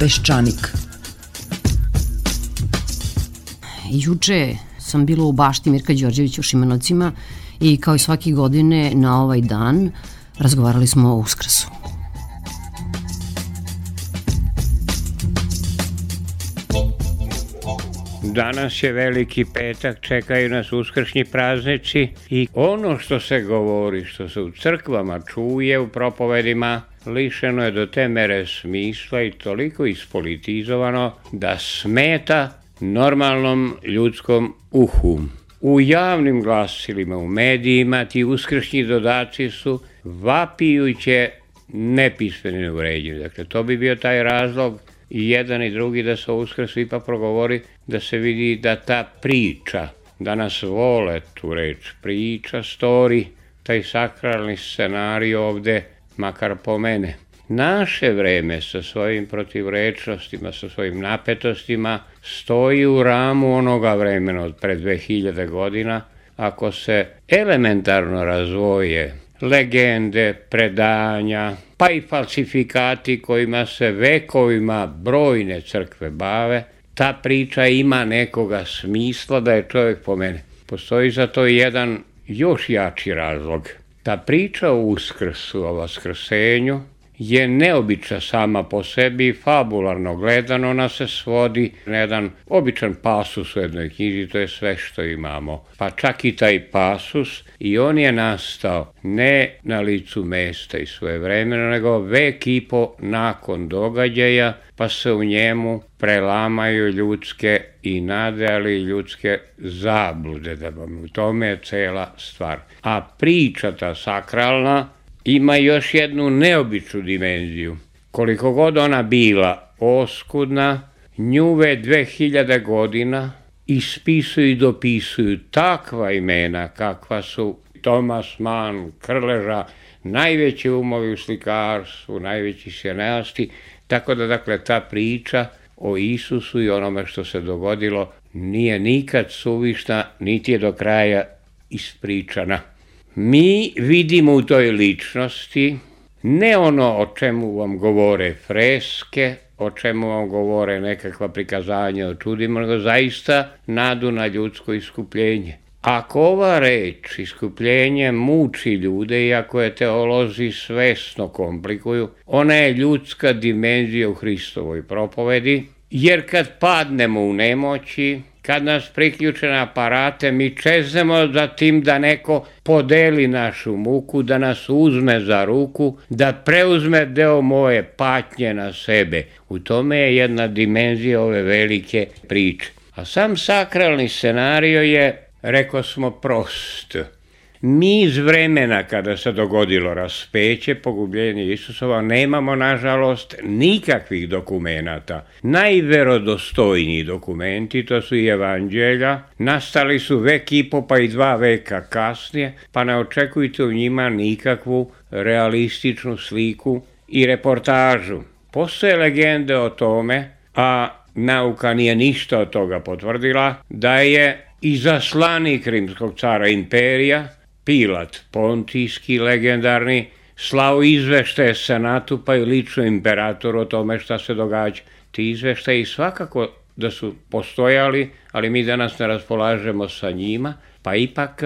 Peščanik. Juče sam bila u bašti Mirka Đorđevića u Šimanovcima i kao i svake godine na ovaj dan razgovarali smo o Uskrsu. Danas je veliki petak, čekaju nas uskršnji praznici i ono što se govori, što se u crkvama čuje u propovedima, lišeno je do te mere smisla i toliko ispolitizovano da smeta normalnom ljudskom uhu. U javnim glasilima, u medijima, ti uskršnji dodaci su vapijuće nepismeni uvređeni. Dakle, to bi bio taj razlog i jedan i drugi da se uskrsu ipak progovori, da se vidi da ta priča, da nas vole tu reč, priča, story, taj sakralni scenarij ovde, makar po mene. Naše vreme sa svojim protivrečnostima, sa svojim napetostima, stoji u ramu onoga vremena od pre 2000 godina, ako se elementarno razvoje legende, predanja, pa i falsifikati kojima se vekovima brojne crkve bave, ta priča ima nekoga smisla da je čovjek po mene. Postoji za to jedan još jači razlog. Ta priča o uskrsu, o vaskrsenju, je neobična sama po sebi fabularno gledano ona se svodi na jedan običan pasus u jednoj knjizi, to je sve što imamo. Pa čak i taj pasus i on je nastao ne na licu mesta i svoje vremena, nego vek i po nakon događaja, pa se u njemu prelamaju ljudske i nade, ali i ljudske zablude, da vam u tome je cela stvar. A priča ta sakralna, ima još jednu neobičnu dimenziju. Koliko god ona bila oskudna, njuve 2000 godina ispisuju i dopisuju takva imena kakva su Thomas Mann, Krleža, najveći umovi u slikarstvu, najveći sjeneasti, tako da dakle ta priča o Isusu i onome što se dogodilo nije nikad suvišna, niti je do kraja ispričana. Mi vidimo u toj ličnosti ne ono o čemu vam govore freske, o čemu vam govore nekakva prikazanja o čudima, nego zaista nadu na ljudsko iskupljenje. Ako ova reč, iskupljenje, muči ljude, iako je teolozi svesno komplikuju, ona je ljudska dimenzija u Hristovoj propovedi, jer kad padnemo u nemoći, kad nas priključe na aparate, mi čezemo za tim da neko podeli našu muku, da nas uzme za ruku, da preuzme deo moje patnje na sebe. U tome je jedna dimenzija ove velike priče. A sam sakralni scenario je, rekao smo, prost. Mi iz vremena kada se dogodilo raspeće, pogubljenje Isusova, nemamo, nažalost, nikakvih dokumenata. Najverodostojniji dokumenti, to su i evanđelja, nastali su vek i po pa i dva veka kasnije, pa ne očekujte u njima nikakvu realističnu sliku i reportažu. Postoje legende o tome, a nauka nije ništa od toga potvrdila, da je izaslanik rimskog cara imperija, Pilat, pontijski, legendarni, slao izveštaje senatu pa i lično imperatoru o tome šta se događa. Ti izveštaji svakako da su postojali, ali mi danas ne raspolažemo sa njima, pa ipak,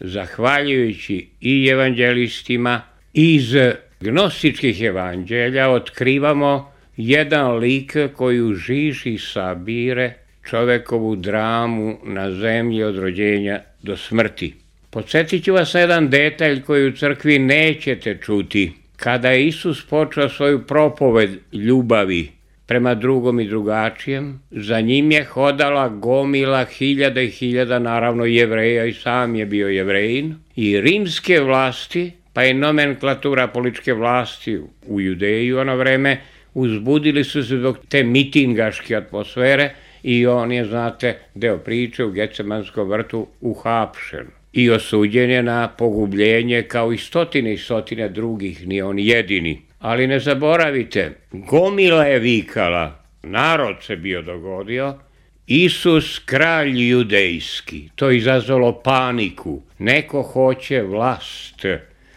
zahvaljujući i evanđelistima iz gnostičkih evanđelja, otkrivamo jedan lik koji u žiži sabire čovekovu dramu na zemlji od rođenja do smrti. Podsjetit ću vas na jedan detalj koji u crkvi nećete čuti. Kada je Isus počeo svoju propoved ljubavi prema drugom i drugačijem, za njim je hodala gomila hiljada i hiljada, naravno jevreja i sam je bio jevrejin, i rimske vlasti, pa i nomenklatura političke vlasti u Judeju ono vreme, uzbudili su se zbog te mitingaške atmosfere i on je, znate, deo priče u Gecemanskom vrtu uhapšen i osuđen je na pogubljenje kao i stotine i stotine drugih, ni on jedini. Ali ne zaboravite, gomila je vikala, narod se bio dogodio, Isus kralj judejski, to izazvalo paniku, neko hoće vlast.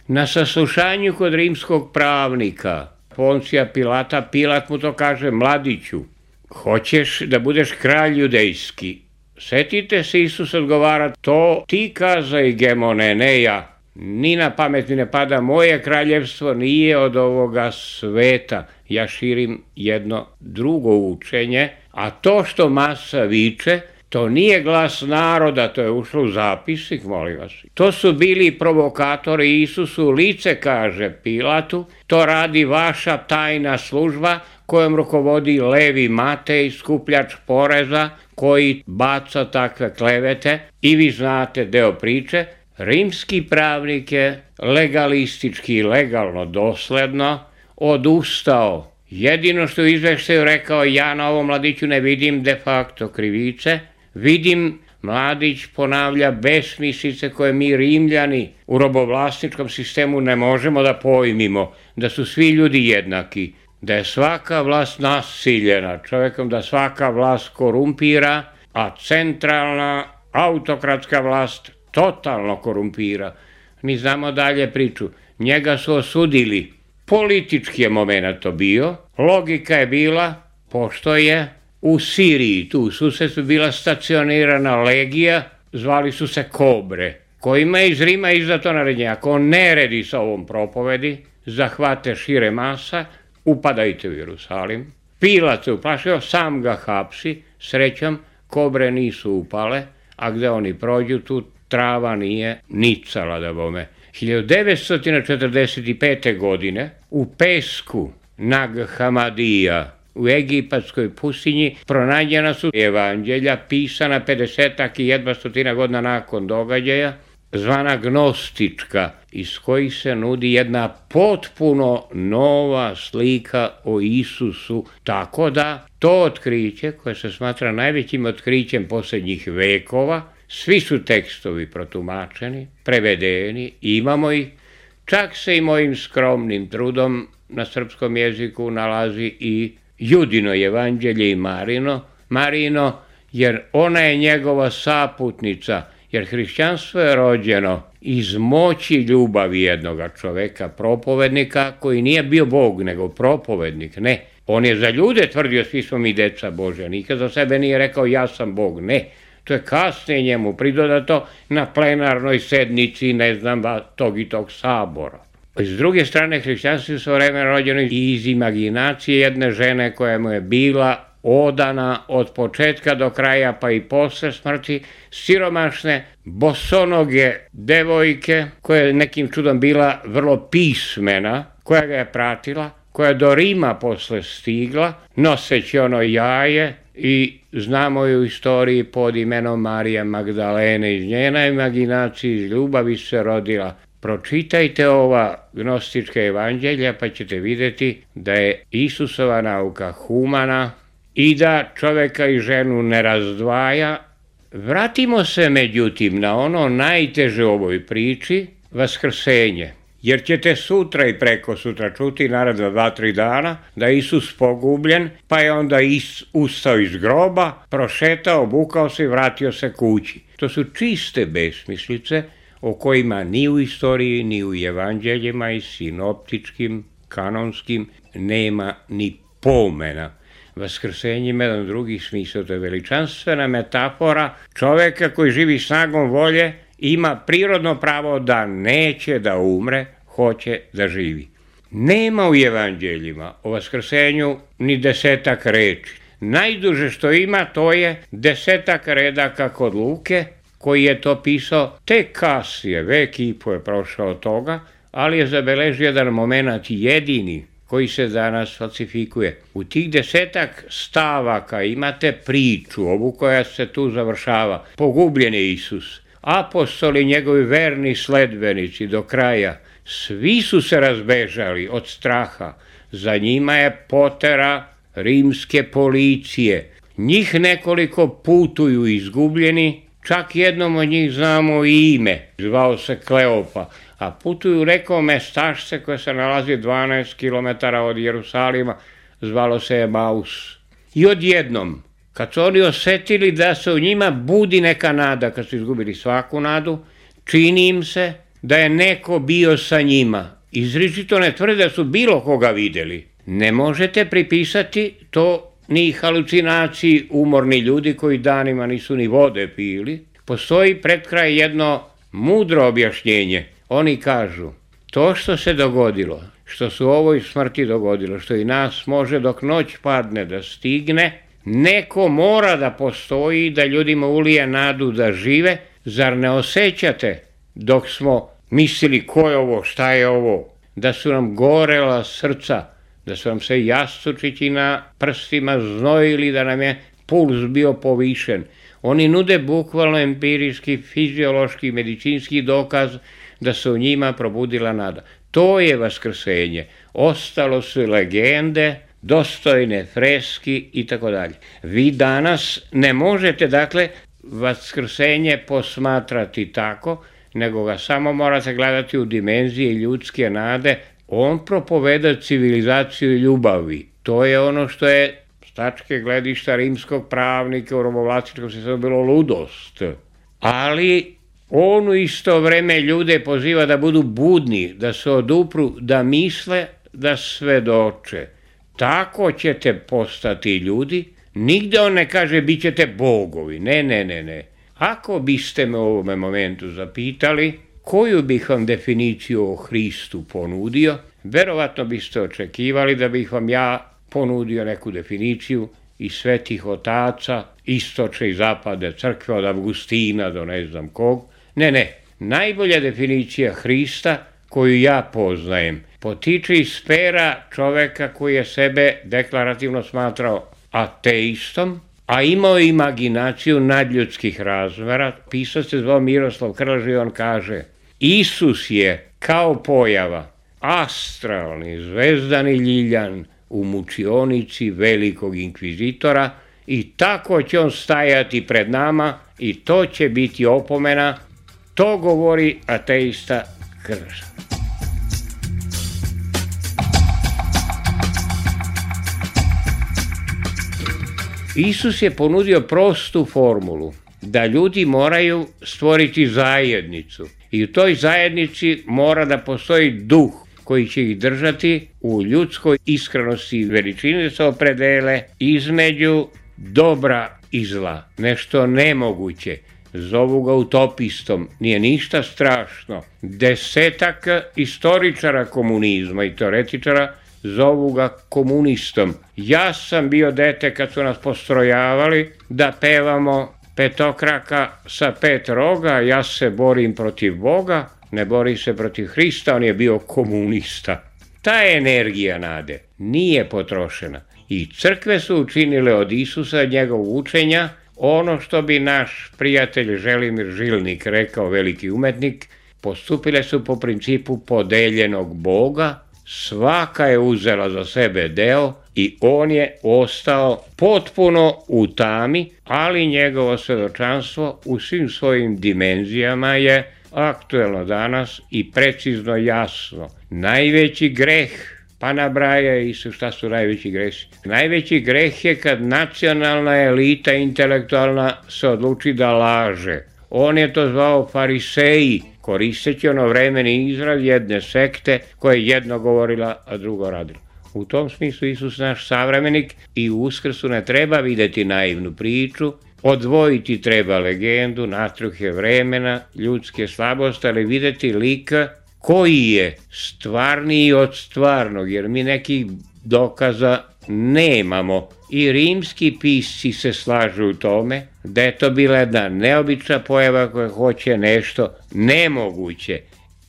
Na saslušanju kod rimskog pravnika, Poncija Pilata, Pilat mu to kaže, mladiću, hoćeš da budeš kralj judejski. Setite se, Isus odgovara, to ti kaza i gemone, ne ja. Ni na pamet mi ne pada, moje kraljevstvo nije od ovoga sveta. Ja širim jedno drugo učenje, a to što masa viče, To nije glas naroda, to je ušlo u zapisnik, molim vas. To su bili provokatori Isusu, lice kaže Pilatu, to radi vaša tajna služba kojom rukovodi Levi Matej, skupljač poreza, koji baca takve klevete i vi znate deo priče, rimski pravnik je legalistički i legalno dosledno odustao. Jedino što je izveštaju rekao, ja na ovom mladiću ne vidim de facto krivice, Vidim, Mladić ponavlja besmislice koje mi rimljani u robovlasničkom sistemu ne možemo da pojmimo, da su svi ljudi jednaki, da je svaka vlast nasiljena čovekom, da svaka vlast korumpira, a centralna autokratska vlast totalno korumpira. Mi znamo dalje priču. Njega su osudili. Politički je moment to bio. Logika je bila, pošto je u Siriji, tu u susedstvu, bila stacionirana legija, zvali su se Kobre, kojima je iz Rima izdato narednje. Ako ne redi sa ovom propovedi, zahvate šire masa, upadajte u Jerusalim. Pilat se uplašio, sam ga hapsi, srećom, kobre nisu upale, a gde oni prođu, tu trava nije nicala da bome. 1945. godine u Pesku Nag Hamadija, u egipatskoj pustinji pronađena su evanđelja pisana 50 i jedva stotina godina nakon događaja, zvana gnostička, iz kojih se nudi jedna potpuno nova slika o Isusu, tako da to otkriće, koje se smatra najvećim otkrićem posljednjih vekova, svi su tekstovi protumačeni, prevedeni, imamo ih, čak se i mojim skromnim trudom na srpskom jeziku nalazi i Judino evanđelje i Marino, Marino, jer ona je njegova saputnica, jer hrišćanstvo je rođeno iz moći ljubavi jednoga čoveka, propovednika, koji nije bio Bog, nego propovednik, ne. On je za ljude tvrdio, svi smo mi deca Bože, nikad za sebe nije rekao ja sam Bog, ne. To je kasnije njemu pridodato na plenarnoj sednici, ne znam, tog i tog sabora. S druge strane, hrišćanstvo je svo vreme rođeno iz imaginacije jedne žene koja mu je bila odana od početka do kraja pa i posle smrti, siromašne, bosonoge devojke koja je nekim čudom bila vrlo pismena, koja ga je pratila, koja je do Rima posle stigla, noseći ono jaje i znamo ju u istoriji pod imenom Marija Magdalene. Iz njena imaginacije, iz ljubavi se rodila Pročitajte ova gnostička evanđelja pa ćete videti da je Isusova nauka humana i da čoveka i ženu ne razdvaja. Vratimo se međutim na ono najteže u ovoj priči, vaskrsenje. Jer ćete sutra i preko sutra čuti, naravno dva, tri dana, da je Isus pogubljen, pa je onda is, ustao iz groba, prošetao, bukao se i vratio se kući. To su čiste besmislice, o kojima ni u istoriji, ni u evanđeljima i sinoptičkim, kanonskim nema ni pomena. Vaskrsenje jedan drugi smisao, to je veličanstvena metafora čoveka koji živi snagom volje, ima prirodno pravo da neće da umre, hoće da živi. Nema u evanđeljima o vaskrsenju ni desetak reči. Najduže što ima to je desetak redaka kod Luke, koji je to pisao tek kasnije, vek i po je prošao toga, ali je zabeležio jedan moment jedini koji se danas falsifikuje. U tih desetak stavaka imate priču, ovu koja se tu završava. Pogubljen je Isus. Apostoli, njegovi verni sledbenici do kraja, svi su se razbežali od straha. Za njima je potera rimske policije. Njih nekoliko putuju izgubljeni, Čak jednom od njih znamo i ime, zvao se Kleopa, a putuju rekao mestašce koje se nalazi 12 km od Jerusalima, zvalo se je Maus. I odjednom, kad su oni osetili da se u njima budi neka nada, kad su izgubili svaku nadu, čini im se da je neko bio sa njima izričito ne tvrde da su bilo koga videli. Ne možete pripisati to ni halucinaciji umorni ljudi koji danima nisu ni vode pili. Postoji pred kraj jedno mudro objašnjenje. Oni kažu, to što se dogodilo, što su ovoj smrti dogodilo, što i nas može dok noć padne da stigne, neko mora da postoji da ljudima ulije nadu da žive, zar ne osjećate dok smo mislili ko je ovo, šta je ovo, da su nam gorela srca, da su nam se jastučići na prstima znojili, da nam je puls bio povišen. Oni nude bukvalno empirijski, fiziološki, medicinski dokaz da se u njima probudila nada. To je vaskrsenje. Ostalo su legende, dostojne freski i tako dalje. Vi danas ne možete, dakle, vaskrsenje posmatrati tako, nego ga samo morate gledati u dimenziji ljudske nade. On propoveda civilizaciju ljubavi. To je ono što je s tačke gledišta rimskog pravnika u romovlastičkom se bilo ludost. Ali on u isto vreme ljude poziva da budu budni, da se odupru, da misle, da svedoče. Tako ćete postati ljudi. Nigde on ne kaže bit ćete bogovi. Ne, ne, ne, ne. Ako biste me u ovome momentu zapitali koju bih vam definiciju o Hristu ponudio, verovatno biste očekivali da bih vam ja ponudio neku definiciju i svetih otaca, istoče i zapade crkve od Avgustina do ne znam kog. Ne, ne, najbolja definicija Hrista koju ja poznajem potiče iz sfera čoveka koji je sebe deklarativno smatrao ateistom, a imao imaginaciju nadljudskih razmera. Pisac se zvao Miroslav Krlaž i on kaže Isus je kao pojava astralni, zvezdani ljiljan u mučionici velikog inkvizitora i tako će on stajati pred nama i to će biti opomena. To govori ateista Krlaž. Isus je ponudio prostu formulu da ljudi moraju stvoriti zajednicu i u toj zajednici mora da postoji duh koji će ih držati u ljudskoj iskrenosti i veličini da se opredele između dobra i zla. Nešto nemoguće. Zovu ga utopistom, nije ništa strašno. Desetak istoričara komunizma i teoretičara zovu ga komunistom. Ja sam bio dete kad su nas postrojavali da pevamo petokraka sa pet roga, ja se borim protiv Boga, ne bori se protiv Hrista, on je bio komunista. Ta energija nade nije potrošena i crkve su učinile od Isusa njegovog učenja ono što bi naš prijatelj Želimir Žilnik rekao veliki umetnik, postupile su po principu podeljenog Boga, svaka je uzela za sebe deo i on je ostao potpuno u tami, ali njegovo svedočanstvo u svim svojim dimenzijama je aktuelno danas i precizno jasno. Najveći greh pa nabraja i su šta su najveći gresi. Najveći greh je kad nacionalna elita intelektualna se odluči da laže. On je to zvao fariseji, koristeći ono vremeni izraz jedne sekte koja je jedno govorila, a drugo radila. U tom smislu Isus naš savremenik i u Uskrsu ne treba videti naivnu priču, odvojiti treba legendu, natruhe vremena, ljudske slabosti, ali videti lika koji je stvarniji od stvarnog, jer mi nekih dokaza nemamo. I rimski pisci se slažu u tome da je to bila jedna neobična pojava koja hoće nešto nemoguće.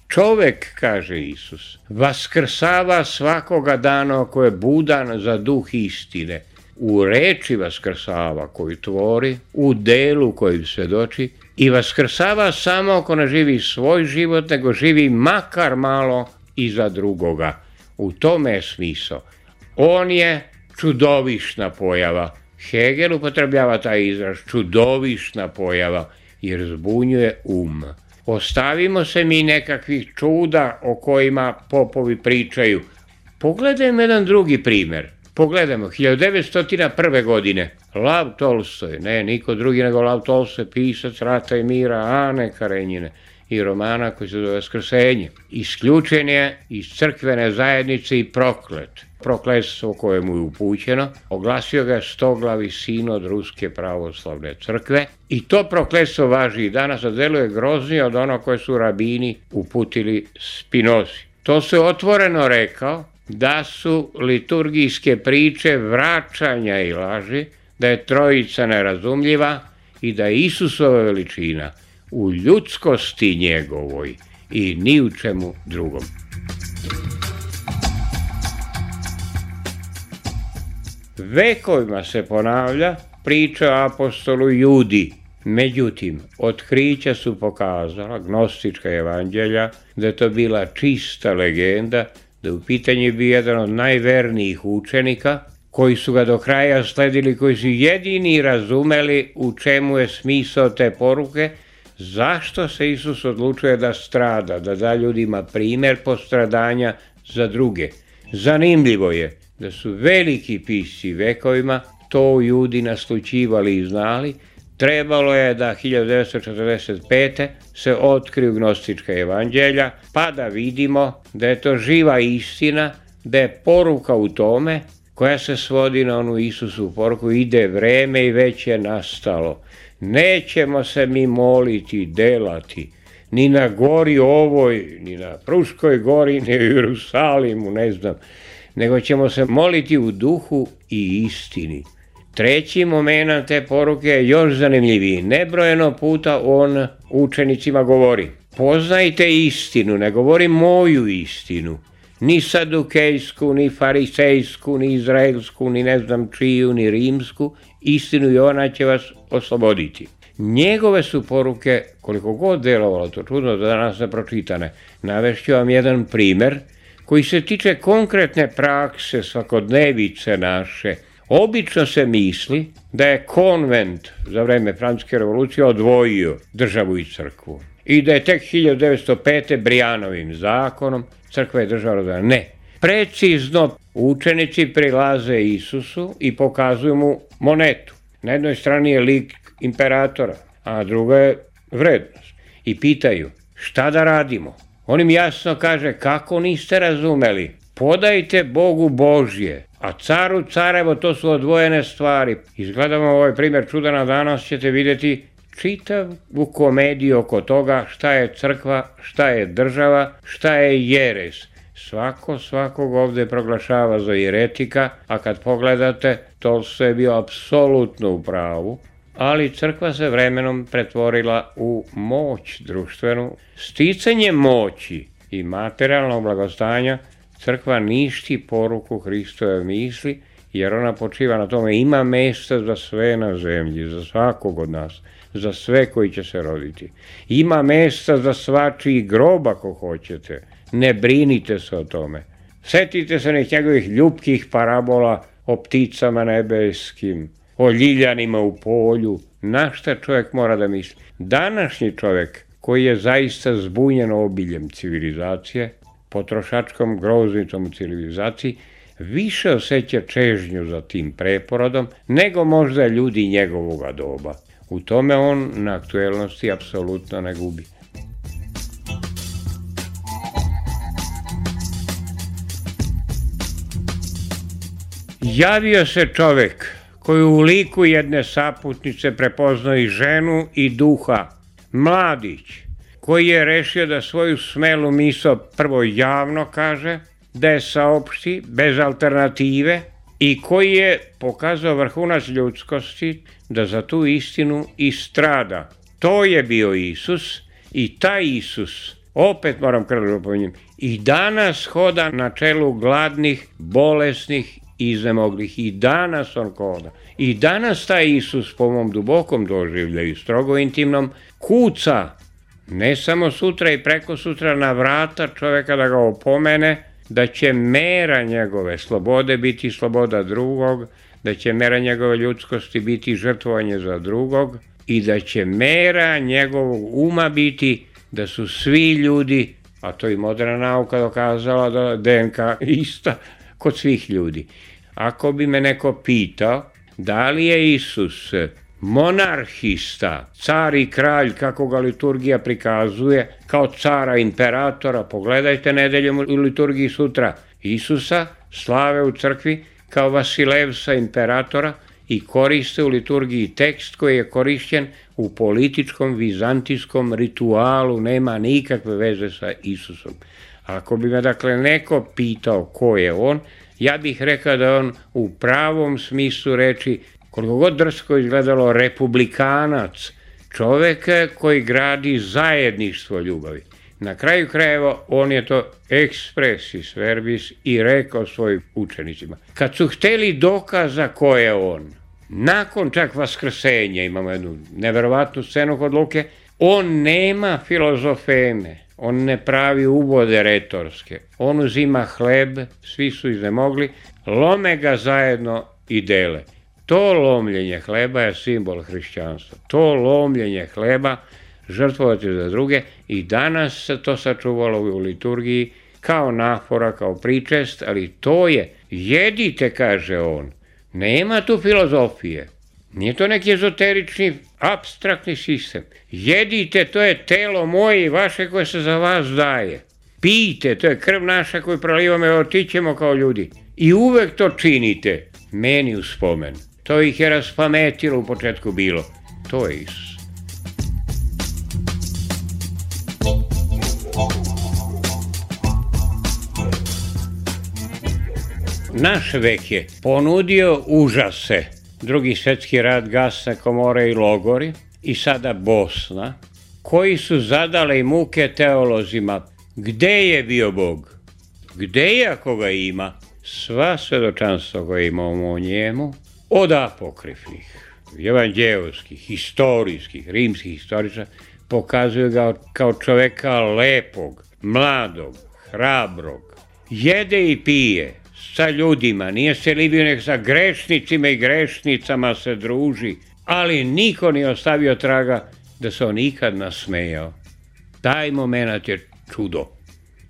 Čovek, kaže Isus, vaskrsava svakoga dana ako je budan za duh istine. U reči vaskrsava koju tvori, u delu koju svedoči i vaskrsava samo ako ne živi svoj život, nego živi makar malo i za drugoga. U tome je smisao. On je čudovišna pojava. Hegel upotrebljava taj izraz čudovišna pojava jer zbunjuje um. Ostavimo se mi nekakvih čuda o kojima popovi pričaju. Pogledajmo jedan drugi primer. Pogledajmo, 1901. godine, Lav Tolstoj, ne niko drugi nego Lav Tolstoj, pisac Rata i mira, Ane Karenjine. I romana koji se zove Skrsenje. Isključen je iz crkvene zajednice i proklet. Prokletstvo koje mu je upućeno, oglasio ga stoglavi sinod Ruske pravoslavne crkve i to prokletstvo važi i danas, a deluje groznije od ono koje su rabini uputili Spinozi. To se otvoreno rekao da su liturgijske priče vraćanja i laži, da je trojica nerazumljiva i da je Isusova veličina u ljudskosti njegovoj i ni u čemu drugom. Vekovima se ponavlja priča apostolu Judi, Međutim, otkrića su pokazala, gnostička evanđelja, da je to bila čista legenda, da u pitanju bio jedan od najvernijih učenika, koji su ga do kraja sledili, koji su jedini razumeli u čemu je smisao te poruke, zašto se Isus odlučuje da strada, da da ljudima primer postradanja za druge. Zanimljivo je da su veliki pisci vekovima to ljudi naslučivali i znali, Trebalo je da 1945. se otkriju gnostička evanđelja, pa da vidimo da je to živa istina, da je poruka u tome koja se svodi na onu Isusu poruku, ide vreme i već je nastalo. Nećemo se mi moliti, delati, ni na gori ovoj, ni na Pruškoj gori, ni u Jerusalimu, ne znam, nego ćemo se moliti u duhu i istini. Treći moment te poruke je još zanimljiviji. Nebrojeno puta on učenicima govori. Poznajte istinu, ne govori moju istinu. Ni sadukejsku, ni farisejsku, ni izraelsku, ni ne znam čiju, ni rimsku. Istinu i ona će vas osloboditi. Njegove su poruke, koliko god delovalo to čudno, da danas ne pročitane. Navešću vam jedan primer koji se tiče konkretne prakse svakodnevice naše, Obično se misli da je konvent za vreme Francuske revolucije odvojio državu i crkvu i da je tek 1905. Brijanovim zakonom crkva je država rodana. Ne. Precizno učenici prilaze Isusu i pokazuju mu monetu. Na jednoj strani je lik imperatora, a druga je vrednost. I pitaju šta da radimo. On im jasno kaže kako niste razumeli. Podajte Bogu Božje, a caru carevo to su odvojene stvari. Izgledamo ovaj primjer čudana danas ćete vidjeti čitavu komediju oko toga šta je crkva, šta je država, šta je jeres. Svako svakog ovde proglašava za jeretika, a kad pogledate, to sve je bio apsolutno u pravu, ali crkva se vremenom pretvorila u moć društvenu. Sticanje moći i materijalnog blagostanja Crkva ništi poruku Hristove misli, jer ona počiva na tome ima mesta za sve na zemlji, za svakog od nas, za sve koji će se roditi. Ima mesta za svačiji grob ako hoćete, ne brinite se o tome. Setite se nekih njegovih ljubkih parabola o pticama nebeskim, o ljiljanima u polju, na šta čovjek mora da misli. Današnji čovjek koji je zaista zbunjen obiljem civilizacije, potrošačkom groznicom u civilizaciji, više osjeća čežnju za tim preporodom nego možda ljudi njegovoga doba. U tome on na aktuelnosti apsolutno ne gubi. Javio se čovek koji u liku jedne saputnice prepoznao i ženu i duha, mladić, koji je rešio da svoju smelu miso prvo javno kaže, da je saopšti bez alternative i koji je pokazao vrhunac ljudskosti da za tu istinu i strada. To je bio Isus i taj Isus, opet moram krvno pominjem, i danas hoda na čelu gladnih, bolesnih iznemoglih. I danas on hoda. I danas taj Isus po mom dubokom doživljaju, strogo intimnom, kuca ne samo sutra i preko sutra na vrata čoveka da ga opomene, da će mera njegove slobode biti sloboda drugog, da će mera njegove ljudskosti biti žrtvovanje za drugog i da će mera njegovog uma biti da su svi ljudi, a to i moderna nauka dokazala da DNK ista kod svih ljudi. Ako bi me neko pitao da li je Isus monarhista, car i kralj, kako ga liturgija prikazuje, kao cara imperatora, pogledajte nedeljom u liturgiji sutra Isusa, slave u crkvi, kao Vasilevsa imperatora i koriste u liturgiji tekst koji je korišćen u političkom vizantijskom ritualu, nema nikakve veze sa Isusom. Ako bi me dakle neko pitao ko je on, ja bih rekao da on u pravom smislu reči, koliko god drsko izgledalo, republikanac, čovek koji gradi zajedništvo ljubavi. Na kraju krajeva on je to expressis verbis i rekao svojim učenicima. Kad su hteli dokaza ko je on, nakon čak vaskrsenja, imamo jednu neverovatnu scenu kod Luke, on nema filozofeme, on ne pravi uvode retorske, on uzima hleb, svi su iznemogli, lome ga zajedno i dele. To lomljenje hleba je simbol hrišćanstva. To lomljenje hleba žrtvovati za druge i danas se to sačuvalo u liturgiji kao nafora, kao pričest, ali to je, jedite, kaže on, nema tu filozofije, nije to neki ezoterični, abstraktni sistem. Jedite, to je telo moje i vaše koje se za vas daje. Pijte, to je krv naša koju prolivamo i otićemo kao ljudi. I uvek to činite, meni u spomen. To ih je raspametilo u početku bilo. To je Isus. Naš vek je ponudio užase. Drugi svetski rad, gasne komore i logori i sada Bosna, koji su zadale muke teolozima. Gde je bio Bog? Gde je ako ga ima? Sva svedočanstva koja imamo o njemu, od apokrifnih, evanđeoskih, historijskih, rimskih historiča, pokazuju ga kao čoveka lepog, mladog, hrabrog, jede i pije, sa ljudima, nije se libio nek sa grešnicima i grešnicama se druži, ali niko nije ostavio traga da se on ikad nasmejao. Taj moment je čudo.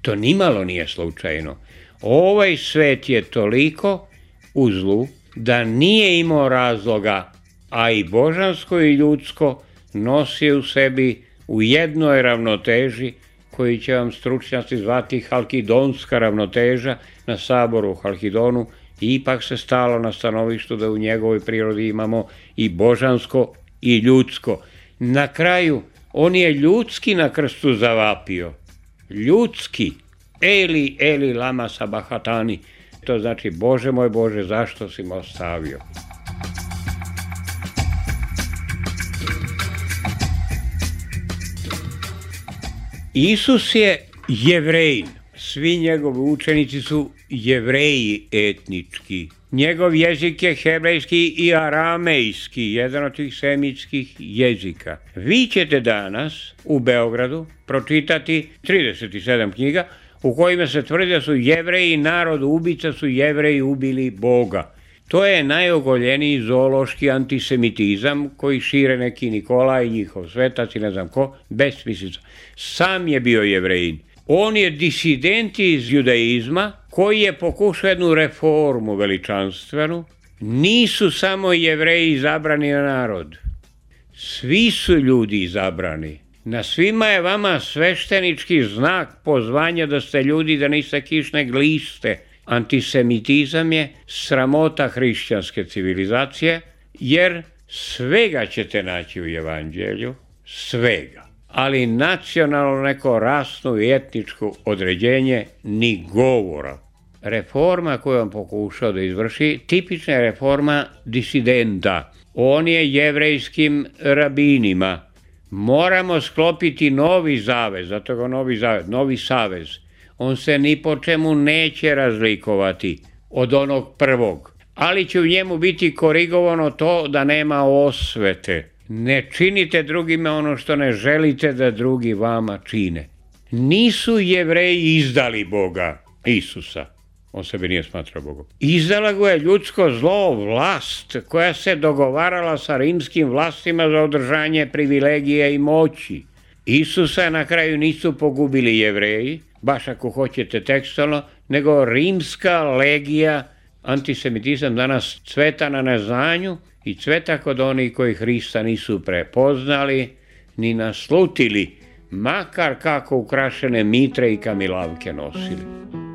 To nimalo nije slučajno. Ovaj svet je toliko u zlu da nije imao razloga, a i božansko i ljudsko nosi u sebi u jednoj ravnoteži koji će vam stručnjaci zvati halkidonska ravnoteža na saboru u Halkidonu, ipak se stalo na stanovištu da u njegovoj prirodi imamo i božansko i ljudsko. Na kraju, on je ljudski na krstu zavapio. Ljudski. Eli, eli, lama sabahatani. To znači, Bože moj Bože, zašto si me ostavio? Isus je jevrejin. Svi njegovi učenici su jevreji etnički. Njegov jezik je hebrejski i aramejski, jedan od tih semitskih jezika. Vi ćete danas u Beogradu pročitati 37 knjiga u kojima se tvrdi da su jevreji narod ubica, su jevreji ubili Boga. To je najogoljeniji zoološki antisemitizam koji šire neki Nikola i njihov svetac i ne znam ko, besmislica. Sam je bio jevrejin. On je disident iz judaizma koji je pokušao jednu reformu veličanstvenu. Nisu samo jevreji izabrani na narod. Svi su ljudi izabrani. Na svima je vama sveštenički znak pozvanja da ste ljudi, da niste kišne gliste, Antisemitizam je sramota hrišćanske civilizacije, jer svega ćete naći u evanđelju, svega. Ali nacionalno neko rasno i etničko određenje ni govora. Reforma koju on pokušao da izvrši, tipična je reforma disidenta. On je jevrejskim rabinima. Moramo sklopiti novi zavez, zato ga novi zavez, novi savez on se ni po čemu neće razlikovati od onog prvog, ali će u njemu biti korigovano to da nema osvete. Ne činite drugime ono što ne želite da drugi vama čine. Nisu jevreji izdali Boga, Isusa. On sebe nije smatrao Bogom. Izdala go je ljudsko zlo, vlast, koja se dogovarala sa rimskim vlastima za održanje privilegije i moći. Isusa na kraju nisu pogubili jevreji, baš ako hoćete tekstualno, nego rimska legija, antisemitizam danas cveta na neznanju i cveta kod onih koji Hrista nisu prepoznali ni naslutili, makar kako ukrašene mitre i kamilavke nosili.